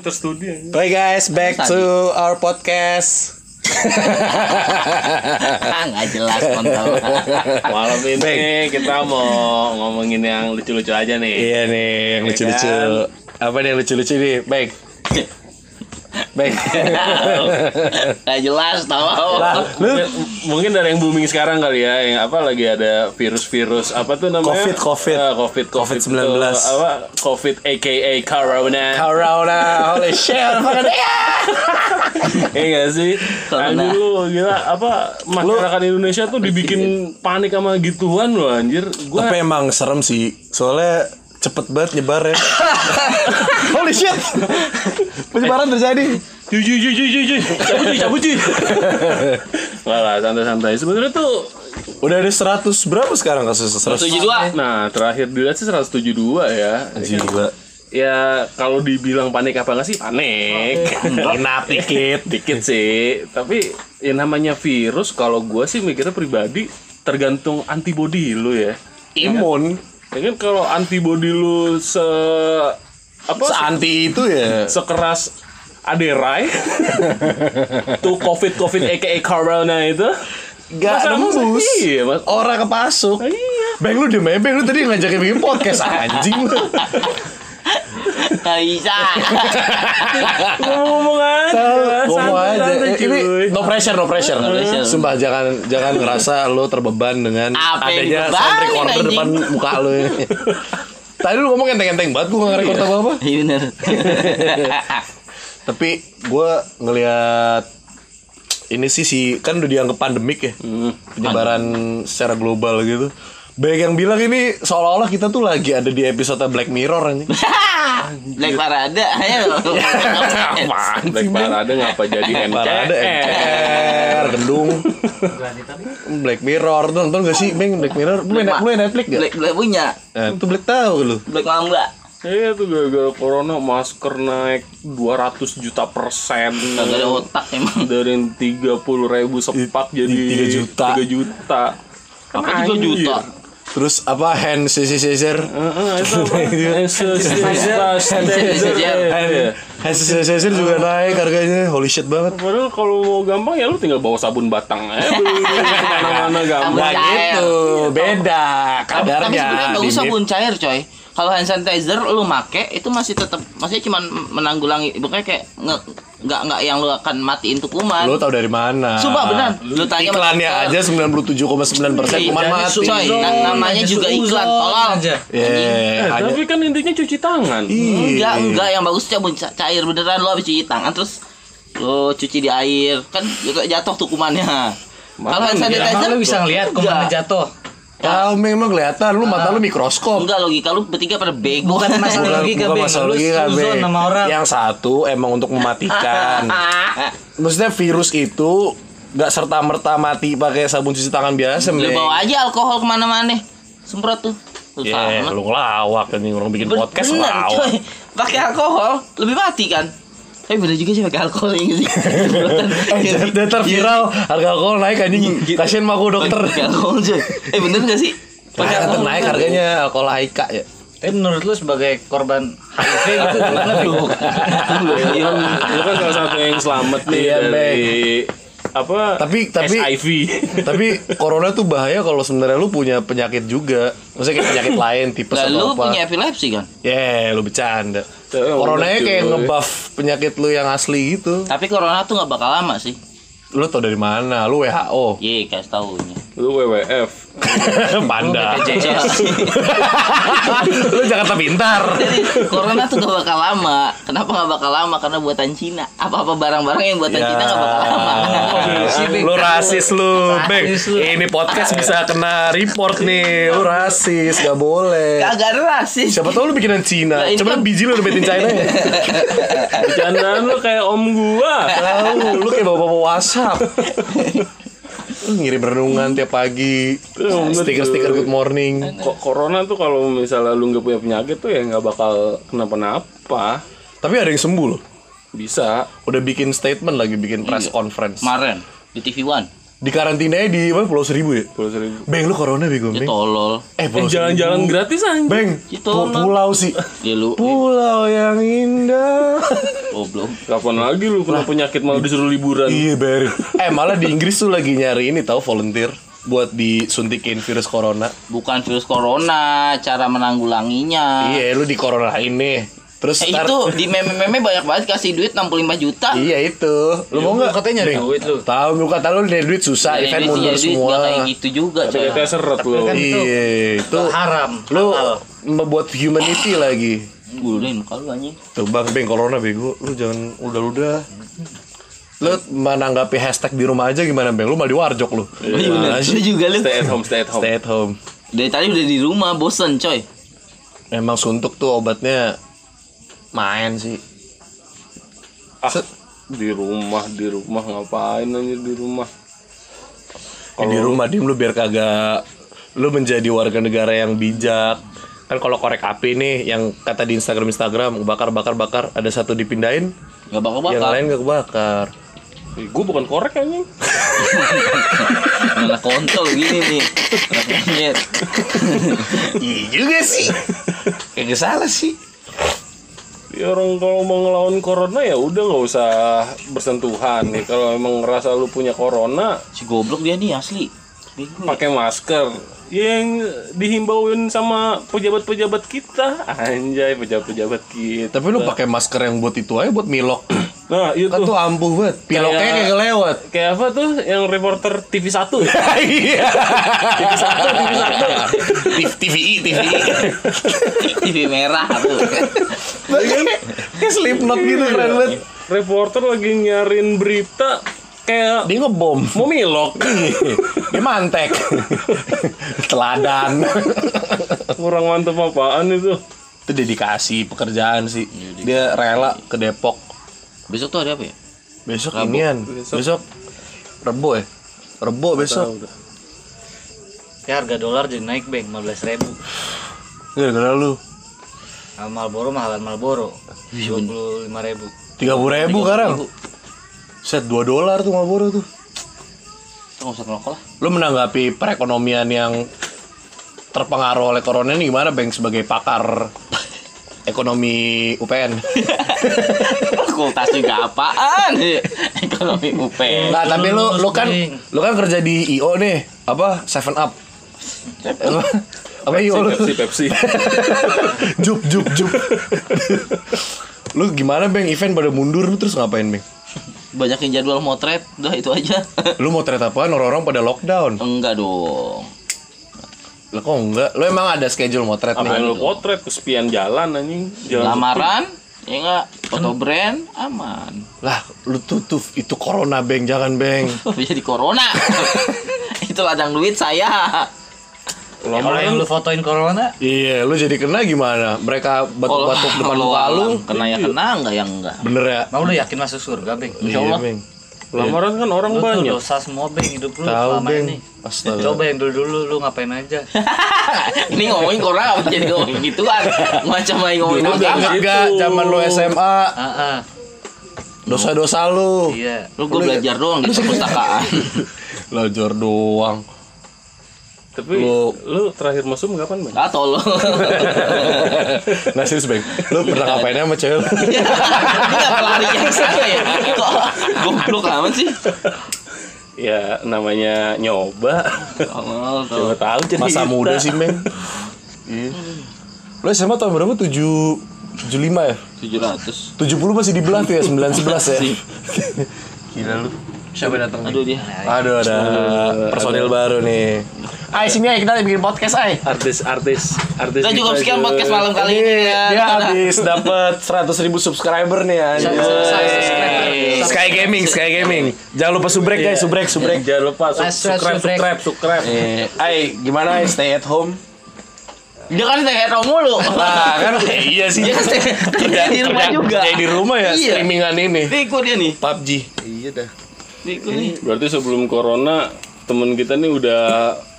Terstudi aja. Bye guys, back to our podcast. Ah, nggak jelas kontol. Malam ini kita mau ngomongin yang lucu-lucu aja nih. Iya nih, yang lucu-lucu. Apa nih yang lucu-lucu nih? Baik. Baik. Nggak jelas tau. Lah, lu Mungkin, mungkin dari yang booming sekarang kali ya, yang apa lagi ada virus-virus apa tuh namanya? Covid, Covid. Ah, Covid, Covid, Covid-19. Itu, apa? Covid aka Corona. Corona, holy shit, yeah. Iya gak sih? Corona. Anjir lu gila apa masyarakat Indonesia tuh dibikin panik sama gituan loh anjir. Gua Tapi emang serem sih, soalnya cepet banget nyebar ya. holy shit, penyebaran terjadi. Cuy cuy cuy cuy cuy. Cabut cuy cabut cuy. Enggak lah santai-santai. Sebenarnya tuh Udah ada 100 berapa sekarang kasus 100? Tujuh dua. Nah, terakhir dilihat sih 172 ya. Gila. Ya, kalau dibilang panik apa enggak sih? Panik. Inap dikit. Dikit sih. Tapi yang namanya virus kalau gua sih mikirnya pribadi tergantung antibody lu ya. Imun. Ya kan kalau antibody lu se apa Seanti itu ya. sekeras aderai tuh covid covid aka corona itu Gak Masa- masa- nembus. iya mas Orang kepasuk. iya Bang lu diem aja, Bang lu tadi ngajakin bikin podcast anjing lu. Nggak bisa. ngomong aja Ngomong aja. Eh, Ini no pressure, no pressure. No pressure. Sumpah jangan jangan ngerasa lu terbeban dengan Apa adanya sound recorder anjing? depan muka lu ini. Tadi lu ngomong enteng-enteng banget gua gak nge-record apa-apa. Iya bener. Tapi gua ngelihat ini sih si kan udah dianggap pandemik ya. Penyebaran secara global gitu. Banyak yang bilang ini seolah-olah kita tuh lagi ada di episode Black Mirror anjing. Black Parade. Ayo. Apaan Black Parade ngapa jadi Parade NCR NCR, Gendung Black Mirror tuh nonton gak sih Bang Black Mirror lu lu main Netflix gak? Black Black punya. Itu Black tahu lu Black Mamba. Iya tuh gara-gara corona masker naik 200 juta persen Gak ada otak emang. dari 30 ribu sepak jadi tiga juta. 3 juta Apa Kan tiga anjir. juta? Terus apa hand sanitizer Heeh, itu apa? Hand sanitizer juga naik harganya. Holy shit banget. Padahal kalau mau gampang ya lu tinggal bawa sabun batang aja mana-mana gampang. Nah gitu. Beda Tapi kadarnya sebenarnya bagus sabun cair coy. Kalau hand sanitizer lu make itu masih tetap masih cuma menanggulangi bukannya kayak nge, nggak nggak yang lu akan matiin tuh kuman. Lu tau dari mana Sumpah, beneran. Lu tanya Iklannya dokter. aja 97,9% persen Iya, kuman mati coy, na- namanya juga iklan tolol. Ya, Eh, hanya tapi kan intinya cuci tangan. Enggak, Iya. enggak yang bagus sabun ca- cair beneran lu habis cuci tangan terus lu cuci di air kan juga jatuh tuh kumannya. Kalau hand sanitizer lu bisa ngeliat kumannya enggak. jatuh? Kau memang kelihatan lu mata lu mikroskop Enggak logika lu bertiga pada bego. Bukan masalah logika, bukan masalah Lu logika, sama orang. Yang satu emang untuk mematikan. Maksudnya virus itu nggak serta merta mati pakai sabun cuci tangan biasa, Lu bawa aja alkohol ke mana-mana. Semprot tuh. Ya, sama. lu ngelawak kan orang bikin podcast ngelawak. coy. Pakai alkohol lebih mati kan? Tapi bener juga sih pakai alkohol yang sih. Eh, data viral, harga alkohol naik anjing. Kasian mah aku dokter. Pakai alkohol coy. Eh bener gak sih? Pakai Nah, alkohol naik bener. harganya alkohol Aika ya. Tapi menurut lu sebagai korban HIV gitu gimana kan, lu kan salah satu yang selamat nih Iya, dari apa? Tapi- tapi- HIV. Tapi corona tuh bahaya kalau sebenarnya lu punya penyakit juga. Maksudnya kayak penyakit lain, tipes Lah atau lu apa. punya epilepsi kan? Ya, lu bercanda. Ya, Coronanya udah, kayak cuy. ngebuff penyakit lu yang asli gitu. Tapi corona tuh gak bakal lama sih. Lu tau dari mana? Lu WHO. Iya, kasih taunya. Lu WWF. Panda. Lu Jakarta Pintar. Jadi corona tuh gak bakal lama. Kenapa gak bakal lama? Karena buatan Cina. Apa-apa barang-barang yang buatan Ya. Cina gak bakal lama. lu rasis lu, Bang. Rasis lu. Ini podcast bisa kena report nih. Lu rasis, gak boleh. Kagak ada rasis. Siapa tau lu bikinan Cina. Ini Coba kan- biji lu udah bikin China ya. Bercandaan lu kayak om gua. Tahu, lu kayak bawa-bawa WhatsApp. Ngirim renungan tiap pagi. Iya, Stiker-stiker good morning. Kok corona tuh kalau misalnya lu nggak punya penyakit tuh ya nggak bakal kenapa-napa. Tapi ada yang sembuh loh. Bisa. Udah bikin statement lagi, bikin press Iya. conference. Kemarin di TV One. Di karantinanya di mana? Pulau Seribu ya? Pulau Seribu. Beng, lu corona bego, Dia Beng. tolol. Eh, Eh Pulau jalan-jalan Seribu. gratis aja. Beng, mah. pulau sih. Dia lu Pulau yang indah. Goblok. Kapan lagi lu kena penyakit malah disuruh liburan? Iya bayarin. Eh malah di Inggris tuh lagi nyari ini tahu volunteer buat disuntikin virus corona. Bukan virus corona, cara menanggulanginya. Iya, lu di corona ini. Terus Eh, itu di meme-meme banyak banget kasih duit 65 juta. Iya itu. Lu mau nggak? katanya nyari duit lu. Tahu lu kata lu nyari duit susah, Nyari event duit, mundur duit, semua. nggak kayak gitu juga, Tapi seret lu. kan itu Iya, itu haram. lu membuat humanity lagi. Guluin muka lu anjing. Tuh bang, beng corona bego. Lu jangan udah-udah. Lu menanggapi hashtag di rumah aja gimana beng? Lu malah di warjok lu. Iya Lu sih? juga lu. Stay at home, stay at home. Stay at home. Dari tadi udah di rumah bosen coy. Emang suntuk tuh obatnya main sih. Ah, di rumah, di rumah ngapain aja di rumah? Ya, di rumah dim lu biar kagak lu menjadi warga negara yang bijak kan kalau korek api nih yang kata di Instagram Instagram bakar bakar bakar ada satu dipindahin Gak bakal yang bakal. lain gak kebakar gue bukan korek anjing. Mana kontol gini nih. Anak monyet. iya juga sih kagak salah sih Ya orang kalau mau ngelawan corona ya udah nggak usah bersentuhan nih. Kalau emang ngerasa lu punya corona, Si goblok dia nih asli. Pakai masker. Yang dihimbauin sama pejabat-pejabat kita, anjay pejabat-pejabat kita. tapi lu pakai masker yang buat itu aja buat milok Nah, itu kan tuh. ampuh banget. Piloknya Kayak- kayak lewat kayak apa tuh yang reporter TV 1 ya? iya. TV 1, TV 1. TVI TVI TV merah tuh. kayak slipknot gitu keren banget. Reporter lagi nyarin berita kayak dia ngebom. Mau milok. dia mantek. Teladan. Kurang mantep apaan itu? itu dedikasi pekerjaan sih. Dia rela ke Depok Besok tuh hari apa ya? besok Rabu. inian besok, Rebo ya Rebo besok Ya harga dolar jadi naik beng 15 ribu. gara-gara lu Nah, Marlboro mahalan Marlboro. 25 ribu. tiga puluh ribu sekarang set 2 dolar tuh Marlboro tuh nggak usah ngerokok lah. lu menanggapi perekonomian yang terpengaruh oleh corona ini gimana Bang sebagai pakar ekonomi UPN Fakultas juga apaan? Ekonomi UP. Nah, tapi lu lu kan lu kan kerja di IO nih, apa? Seven Up. Apa? Apa IO lu? Pepsi, Pepsi. Jup jup jup. lu gimana, Bang? Event pada mundur lu terus ngapain, Bang? Banyakin jadwal motret, udah itu aja. Lu ternyata apaan? Orang-orang pada lockdown. Enggak dong. Lah kok enggak? Lu emang ada schedule motret Apa nih? lu potret kesepian jalan anjing? Jalan Lamaran, ya enggak? Foto brand, aman. Lah, lu tutup itu corona, Bang. Jangan, Bang. Jadi corona. itu ladang duit saya. Ya, kalau yang lu fotoin corona, Iya, lu jadi kena gimana? Mereka batuk-batuk depan muka lu. Kena ya kena, enggak yang enggak. Bener ya? mau lu yakin masuk surga beng? Insya Allah. Bang. Lamaran kan orang Lu tuh banyak. dosa semua beng hidup lu Tahu, selama Bang. ini. Astaga. Coba yang dulu dulu lu ngapain aja? Ini ngomongin apa jadi ngomongin gituan? Macam main ngomongin Dulu dari- Enggak, zaman lu SMA, ah, dosa-dosa lu. iya. Lu gue belajar doang di perpustakaan. Belajar doang. Tapi Lu- lu terakhir mesum kapan, Bang? Ah tolong. Nah serius Bang, lu pernah ngapain sama cewek lu? Ini apa lari yang sana ya? Kok goblok amat sih? Ya namanya nyoba. Oh, Coba tahu cerita. Masa muda sih Bang Iya Lu SMA tahun berapa? 7 75 ya? 700. 70 masih dibelah tuh ya, 9 11 ya? Gila lu Siapa datang Aduh dia. Aduh ada personil baru nih Ay sini ay kita bikin podcast ay Artis, artis, artis. Kita cukup sekian podcast malam kali ini Ini ya. dia habis dapat 100 ribu subscriber nih anjir. Sky Gaming, Sky Gaming. Jangan lupa subrek guys, subrek, subrek. Jangan lupa su- Subscribe, subscribe, subscribe. Eh, ay, gimana ay stay at home? Dia kan stay at home mulu. Nah, kan iya sih. Dia stay kerja di rumah juga. kerja di rumah ya Iya. streamingan ini. Diko dia nih. PUBG. Iya dah. Nih. Berarti sebelum corona temen kita nih udah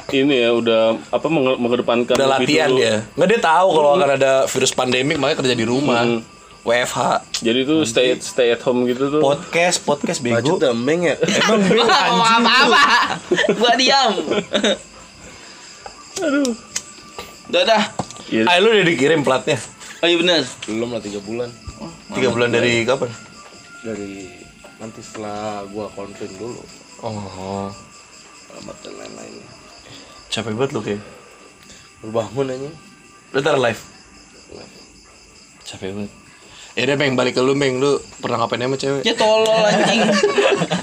ini ya udah apa menge- mengedepankan Udah latihan dulu. dia. Nggak dia tahu kalau akan ada virus pandemik makanya kerja di rumah. Hmm. WFH. Jadi tuh stay stay at home gitu tuh. Podcast, podcast bego. dameng ya. Emang bego Wah, ngomong apa-apa. Gua diam. Aduh. Dadah. Iya. Ay, lu udah dikirim platnya? Oh iya bener. Belum lah 3 bulan. Tiga bulan dari kapan? dari nanti setelah gua konfirm dulu Oh, alamat dan lain-lainnya capek banget lu kayak. baru bangun aja Lu ntar live. Capek banget. Ya udah Beng, balik ke lu Beng, lu pernah ngapain sama cewek? Ya tolol anjing.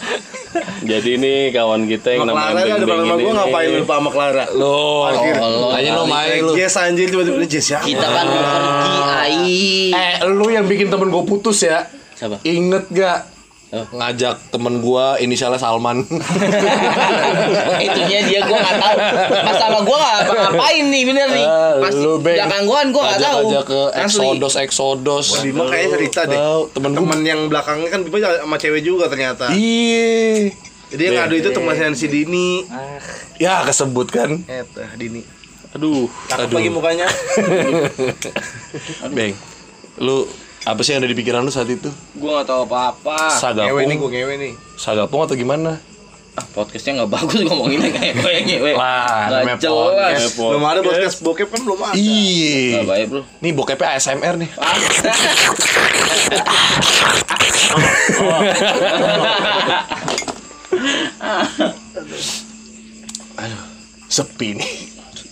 jadi ini kawan kita yang namanya Clara Beng depan rumah gue ngapain lu lupa sama Clara Lo, aja lo main lu. Jess anjir tiba-tiba Jess ya Kita kan mau pergi ai. Eh, lu yang bikin temen gue putus ya? Siapa? Inget gak? Oh. Ngajak temen gua inisialnya Salman. Itunya dia gua nggak tahu. Masalah gua nggak apa-ngapain nih bener nih. Ah, Pas Beng. belakang gua kan gua nggak tahu. Ngajak ke Asli. Exodus, Exodus. Bima kayaknya cerita deh temen gua. Temen yang belakangnya kan Bima sama cewek juga ternyata Iya. Jadi yang ngadu itu temannya si Dini Ya kesebut kan. Eh, teh, Dini aduh Cakep lagi mukanya Beng, lu apa sih yang ada di pikiran lu saat itu? Gua nggak tahu apa-apa. Ngewe nih Sagapung, gue ngewe nih sagapung atau gimana? Ah, podcastnya nggak bagus ngomonginnya kayak gue ngewe. Wah, namanya jelas. podcast. Belum ada podcast bokep kan belum ada Iya. Nggak baik bro. Nih bokepnya ASMR nih. Aduh, sepi nih.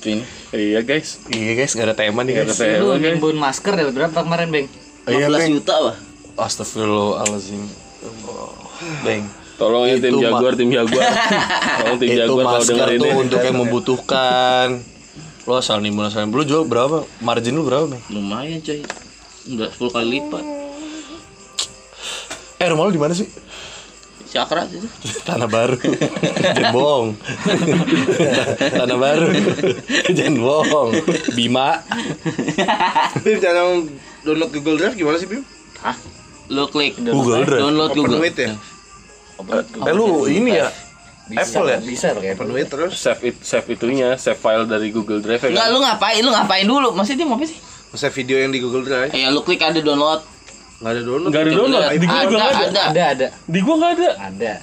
Ini. iya guys Iya guys, gak ada tema nih Gak ada guys. tema. Lu guys. nimbun masker dari berapa kemarin, Beng? Iya, 15 Beng. juta apa? Astagfirullahaladzim. Beng. tolong ya tim jaguar tim jaguar tolong tim itu jaguar kalau masker denger tuh ini untuk yang membutuhkan. Lo asal nimbun asal nimbun. Lu jual berapa? Margin lu berapa, Beng? Lumayan coy. Udah 10 kali lipat. Eh, rumah lu di mana sih? Cakra itu. Tanah Baru. Jangan bohong. Tanah Baru. Jangan bohong. Bima. Bim cara download Google Drive gimana sih Bim? Hah? Lu klik Google Drive. download Open Google. with ya? Eh lu ini ya? Apple ya? Bisa pakai Open with terus save it save itunya save file dari Google Drive ya Enggak, kan? lu ngapain? Lu ngapain dulu? Maksudnya dia mau apa sih? Save video yang di Google Drive Eh, lu klik ada download. Nggak ada download nggak ada download di gua juga ada, ada ada. Ada, ada. di gua nggak ada Ada.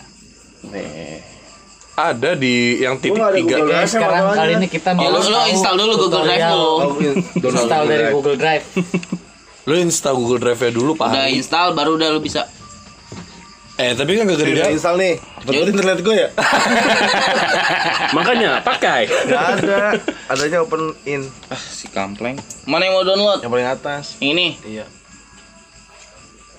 Ada di yang titik tiga. Drive sekarang kali ini kita Ya, mau lu, lu install dulu Google Drive. Oh, download Install dari. Google Drive. Lu install Google Drive-nya dulu, Pak. Udah install baru udah lu bisa. Eh, tapi kan gak gede install nih Cepet internet gue ya? makanya pakai Nggak ada Adanya open in Ah, si kampleng. Mana yang mau download? Yang paling atas Ini. Iya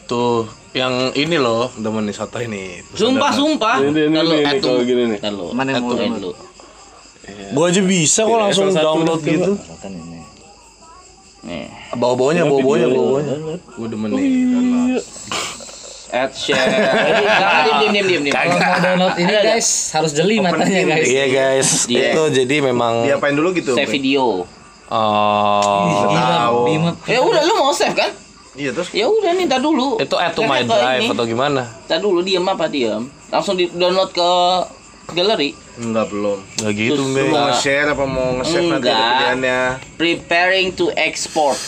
Tuh, yang ini loh, temen nih soto ini. Sumpah, sumpah. Ini, ini, ini, kalau gini nih. Mana yang mau download? Gua aja bisa kok langsung F1 download gitu. Kan ini. Nih. Bawa-bawanya, bawa-bawanya, bawa-bawanya. Gue demen nih download. Add share. Jangan diem diem diem diem. diem. Kalau mau download ini guys harus jeli matanya guys. Iya, guys. Iya. Itu jadi memang Diapain dulu gitu? Save video. oh, Bima. Ya udah lu mau save kan? Iya terus Ya udah nih, ntar dulu. itu add to my drive atau gimana? Ntar dulu diem apa diem? Langsung di download ke galeri. Enggak belum Gak gitu, Terus. Lu mau nge-share apa mau nge-save nanti ada Enggak. pilihannya Preparing to export.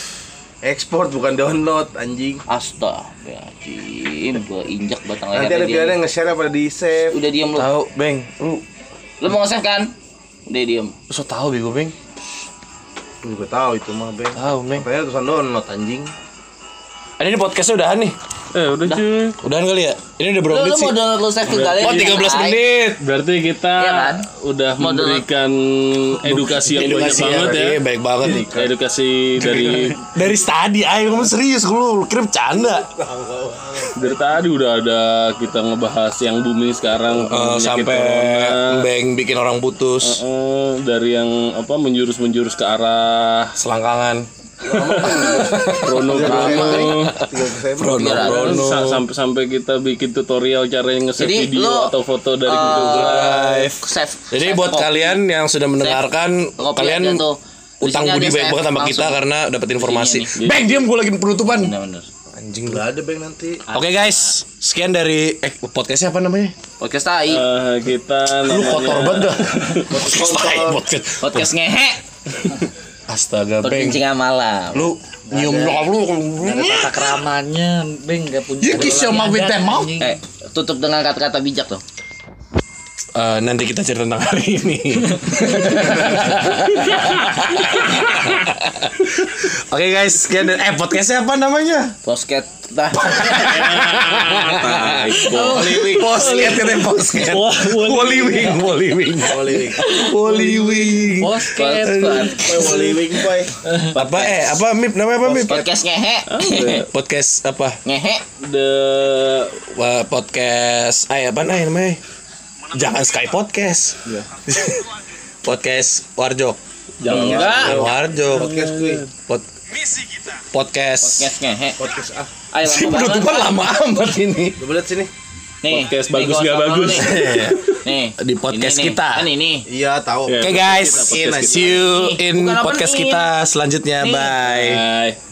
Export bukan download anjing Astagfirullahaladzim, gua injak batang Nanti ada lehernya dia. pilihannya nge-share apa di save Udah diem lu. Tahu, Bang. Lu Lu mau nge-save kan? Udah diem. so tahu bego, Bang. Gue tahu itu mah beng Tahu, Bang. Katanya tulisan download anjing Ini podcastnya udahan nih. eh udah cuy Udahan kali ya? Ini udah berapa Lu, menit lu sih? mau download lu save ke galeri? Oh, 13 Hai. menit. berarti kita Iya kan? udah Mau download. memberikan edukasi yang banyak Edukasi banget ya Iya, baik banget nih. edukasi dari Dari tadi ayo ngomong serius lu, kira bercanda. dari tadi udah ada kita ngebahas yang booming sekarang Eh, sampai. Bang bikin orang putus, Eh, dari yang apa menjurus menjurus ke arah selangkangan. Tiga Desember Prono, prono. Sa- sampai sampai kita bikin tutorial cara nge-save video lu, atau foto dari eh, Google Drive. Drive. Save. Jadi save buat copy. kalian yang sudah mendengarkan, Copy kalian utang budi baik save banget sama kita karena dapat informasi. Ini. Bang, diam gue lagi penutupan. Bener-bener. Anjing Nggak ada beng nanti Oke guys, sekian dari eh podcastnya apa namanya? Podcast tai. Eh, kita Lu namanya- kotor banget dah. Podcast tai, podcast. Podcast ngehe. Astaga, Bang. Perbincangan malam. Lu nyium nyokap lu. Ada tata keramanya, Beng nggak punya. Ya, kisah adat, Winter mau. Eh, tutup dengan kata-kata bijak tuh. Eh, nanti kita cerita tentang hari ini. Oke guys, sekian dari- eh podcastnya apa namanya? Posket dah. Posket katanya posket. Woliwing, Woliwing, Woliwing. Posket. Woliwing boy. Apa eh apa Mip namanya apa Mip? Podcast ngehe. Podcast apa? Ngehe. The podcast ay apa namanya namanya? Jangan Sky Podcast. podcast Warjok. jangan Enggak. Warjok. Podcast kuy. Pod- podcast. Podcast ngehe. Podcast ah. Ayo Si lama banget. penutupan lama amat ini. Coba lihat sini. Nih. Podcast nih, bagus tolong bagus. Nih. Nih. Di podcast Ini kita. Kan ini. Iya tahu. Ya. Oke guys, Podcast kita. see you in podcast kita selanjutnya. Nih. Bye. Bye.